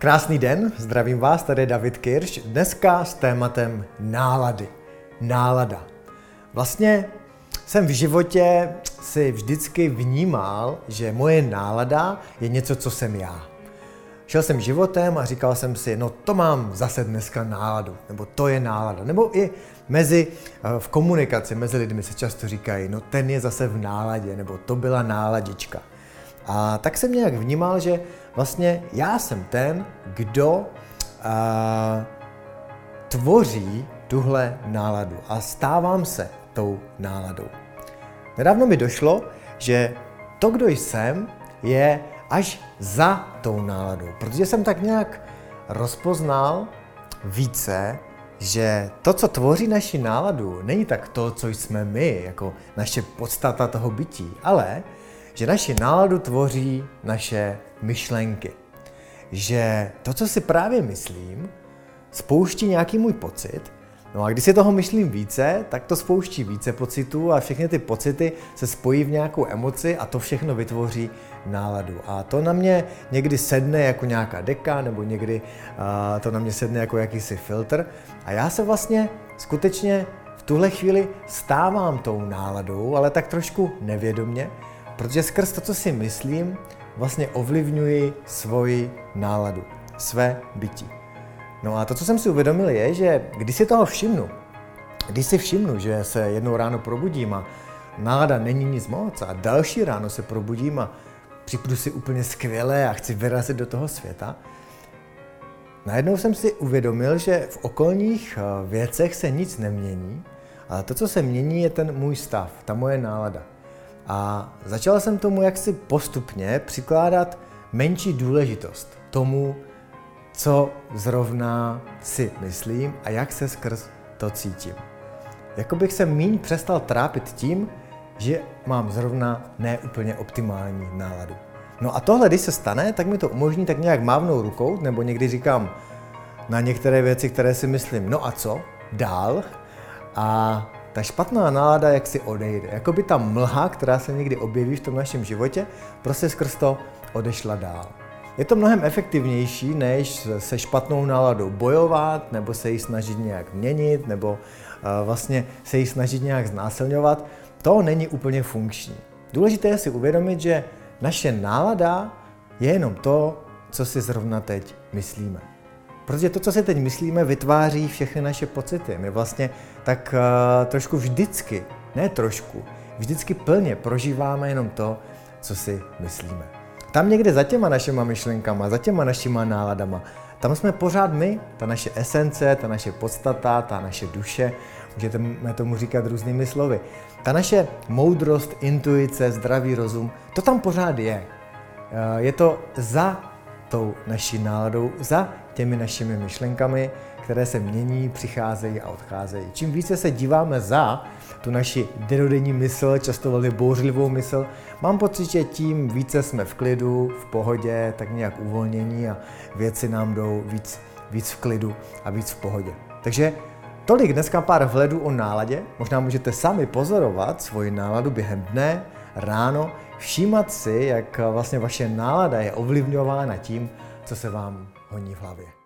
Krásný den, zdravím vás, tady je David Kirš, dneska s tématem nálady. Nálada. Vlastně jsem v životě si vždycky vnímal, že moje nálada je něco, co jsem já. Šel jsem životem a říkal jsem si, no to mám zase dneska náladu, nebo to je nálada. Nebo i mezi, eh, v komunikaci mezi lidmi se často říkají, no ten je zase v náladě, nebo to byla náladička. A tak jsem nějak vnímal, že vlastně já jsem ten, kdo a, tvoří tuhle náladu a stávám se tou náladou. Nedávno mi došlo, že to, kdo jsem, je až za tou náladou, protože jsem tak nějak rozpoznal více, že to, co tvoří naši náladu, není tak to, co jsme my, jako naše podstata toho bytí, ale že naši náladu tvoří naše myšlenky. Že to, co si právě myslím, spouští nějaký můj pocit, no a když si toho myslím více, tak to spouští více pocitů a všechny ty pocity se spojí v nějakou emoci a to všechno vytvoří náladu. A to na mě někdy sedne jako nějaká deka, nebo někdy uh, to na mě sedne jako jakýsi filtr. A já se vlastně skutečně v tuhle chvíli stávám tou náladou, ale tak trošku nevědomně, Protože skrz to, co si myslím, vlastně ovlivňuji svoji náladu, své bytí. No a to, co jsem si uvědomil, je, že když si toho všimnu, když si všimnu, že se jednou ráno probudím a nálada není nic moc a další ráno se probudím a připnu si úplně skvěle a chci vyrazit do toho světa, najednou jsem si uvědomil, že v okolních eh, věcech se nic nemění, ale to, co se mění, je ten můj stav, ta moje nálada. A začal jsem tomu jaksi postupně přikládat menší důležitost tomu, co zrovna si myslím a jak se skrz to cítím. Jako bych se míň přestal trápit tím, že mám zrovna neúplně optimální náladu. No a tohle, když se stane, tak mi to umožní tak nějak mávnou rukou, nebo někdy říkám na některé věci, které si myslím, no a co, dál. A ta špatná nálada jak si odejde. Jako by ta mlha, která se někdy objeví v tom našem životě, prostě skrz to odešla dál. Je to mnohem efektivnější, než se špatnou náladou bojovat, nebo se ji snažit nějak měnit, nebo uh, vlastně se ji snažit nějak znásilňovat. To není úplně funkční. Důležité je si uvědomit, že naše nálada je jenom to, co si zrovna teď myslíme. Protože to, co si teď myslíme, vytváří všechny naše pocity. My vlastně tak uh, trošku vždycky, ne trošku, vždycky plně prožíváme jenom to, co si myslíme. Tam někde za těma našima myšlenkama, za těma našima náladama, tam jsme pořád my, ta naše esence, ta naše podstata, ta naše duše, můžeme tomu říkat různými slovy. Ta naše moudrost, intuice, zdravý rozum, to tam pořád je. Eh, je to za tou naší náladou, za těmi našimi myšlenkami, které se mění, přicházejí a odcházejí. Čím více se díváme za tu naši denodenní mysl, často velmi bouřlivou mysl, mám pocit, že tím více jsme v klidu, v pohodě, tak nějak uvolnění a věci nám jdou víc, víc v klidu a víc v pohodě. Takže tolik dneska pár vhledů o náladě. Možná můžete sami pozorovat svoji náladu během dne, ráno, všímat si, jak vlastně vaše nálada je ovlivňována tím, co se vám honí v hlavě.